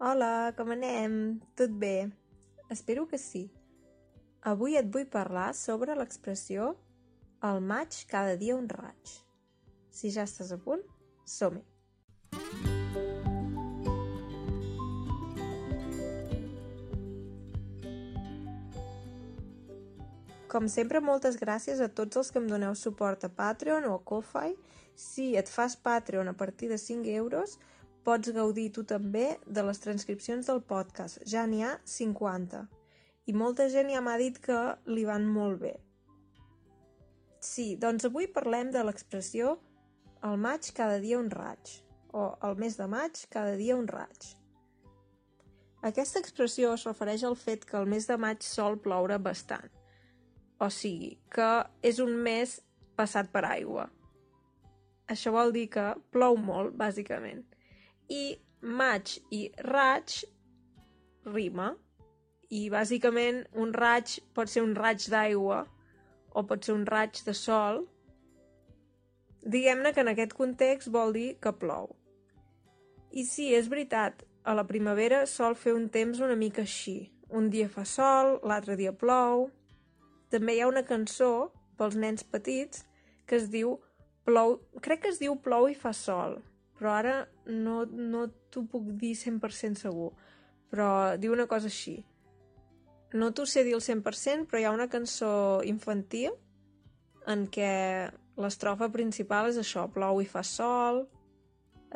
Hola, com anem? Tot bé? Espero que sí. Avui et vull parlar sobre l'expressió el maig cada dia un raig. Si ja estàs a punt, som-hi! Com sempre, moltes gràcies a tots els que em doneu suport a Patreon o a Ko-Fi. Si et fas Patreon a partir de 5 euros, pots gaudir tu també de les transcripcions del podcast. Ja n'hi ha 50. I molta gent ja m'ha dit que li van molt bé. Sí, doncs avui parlem de l'expressió el maig cada dia un raig o el mes de maig cada dia un raig. Aquesta expressió es refereix al fet que el mes de maig sol ploure bastant o sigui, que és un mes passat per aigua. Això vol dir que plou molt, bàsicament. I maig i raig rima. I bàsicament un raig pot ser un raig d'aigua o pot ser un raig de sol. Diguem-ne que en aquest context vol dir que plou. I sí, és veritat, a la primavera sol fer un temps una mica així. Un dia fa sol, l'altre dia plou, també hi ha una cançó pels nens petits que es diu Plou... Crec que es diu Plou i fa sol, però ara no, no t'ho puc dir 100% segur, però diu una cosa així. No t'ho sé dir al 100%, però hi ha una cançó infantil en què l'estrofa principal és això, plou i fa sol,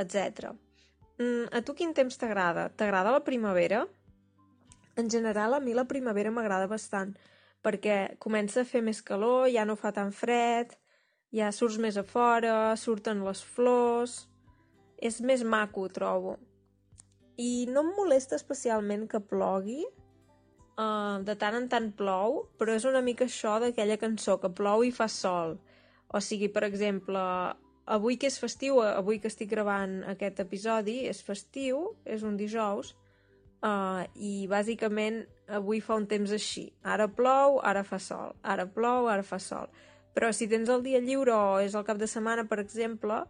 etc. Mm, a tu quin temps t'agrada? T'agrada la primavera? En general, a mi la primavera m'agrada bastant, perquè comença a fer més calor, ja no fa tan fred, ja surts més a fora, surten les flors... És més maco, trobo. I no em molesta especialment que plogui, uh, de tant en tant plou, però és una mica això d'aquella cançó, que plou i fa sol. O sigui, per exemple, avui que és festiu, avui que estic gravant aquest episodi, és festiu, és un dijous, uh, i bàsicament avui fa un temps així. Ara plou, ara fa sol. Ara plou, ara fa sol. Però si tens el dia lliure o és el cap de setmana, per exemple,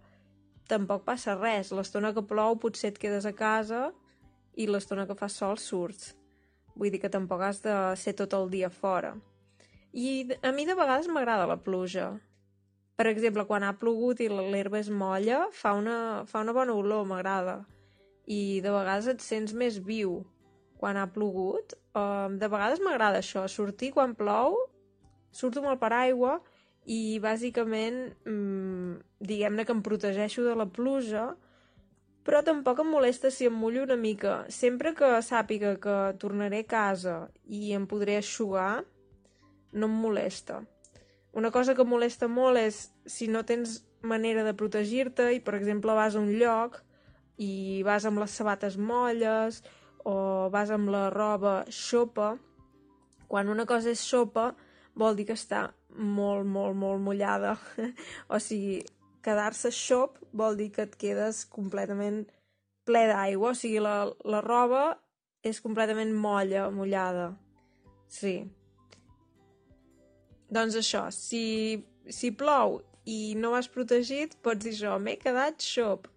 tampoc passa res. L'estona que plou potser et quedes a casa i l'estona que fa sol surts. Vull dir que tampoc has de ser tot el dia fora. I a mi de vegades m'agrada la pluja. Per exemple, quan ha plogut i l'herba és molla, fa una, fa una bona olor, m'agrada i de vegades et sents més viu quan ha plogut. Uh, de vegades m'agrada això, sortir quan plou, surto amb el paraigua i bàsicament mm, diguem-ne que em protegeixo de la pluja però tampoc em molesta si em mullo una mica. Sempre que sàpiga que tornaré a casa i em podré aixugar, no em molesta. Una cosa que molesta molt és si no tens manera de protegir-te i, per exemple, vas a un lloc i vas amb les sabates molles o vas amb la roba xopa. Quan una cosa és xopa vol dir que està molt, molt, molt mullada. o sigui, quedar-se xop vol dir que et quedes completament ple d'aigua, o sigui, la, la roba és completament molla, mullada. Sí. Doncs això, si, si plou i no vas protegit, pots dir això, m'he quedat xop.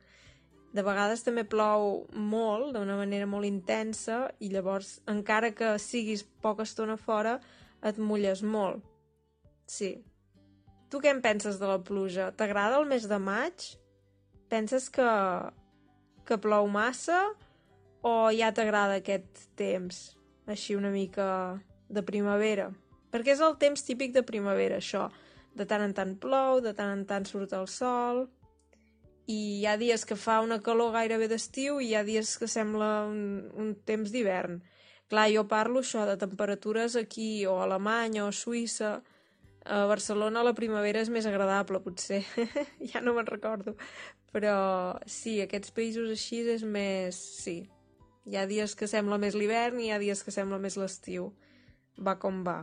De vegades també plou molt, d'una manera molt intensa, i llavors, encara que siguis poca estona fora, et mulles molt. Sí. Tu què en penses de la pluja? T'agrada el mes de maig? Penses que, que plou massa o ja t'agrada aquest temps, així una mica de primavera? Perquè és el temps típic de primavera, això. De tant en tant plou, de tant en tant surt el sol i hi ha dies que fa una calor gairebé d'estiu i hi ha dies que sembla un, un temps d'hivern. Clar, jo parlo això de temperatures aquí o a Alemanya o a Suïssa. A Barcelona la primavera és més agradable, potser. ja no me'n recordo. Però sí, aquests països així és més... Sí, hi ha dies que sembla més l'hivern i hi ha dies que sembla més l'estiu. Va com va.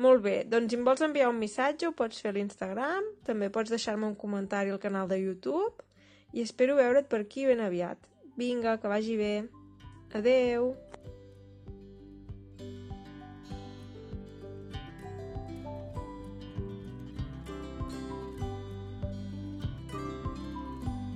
Molt bé, doncs si em vols enviar un missatge ho pots fer a l'Instagram, també pots deixar-me un comentari al canal de YouTube i espero veure't per aquí ben aviat. Vinga, que vagi bé. Adeu!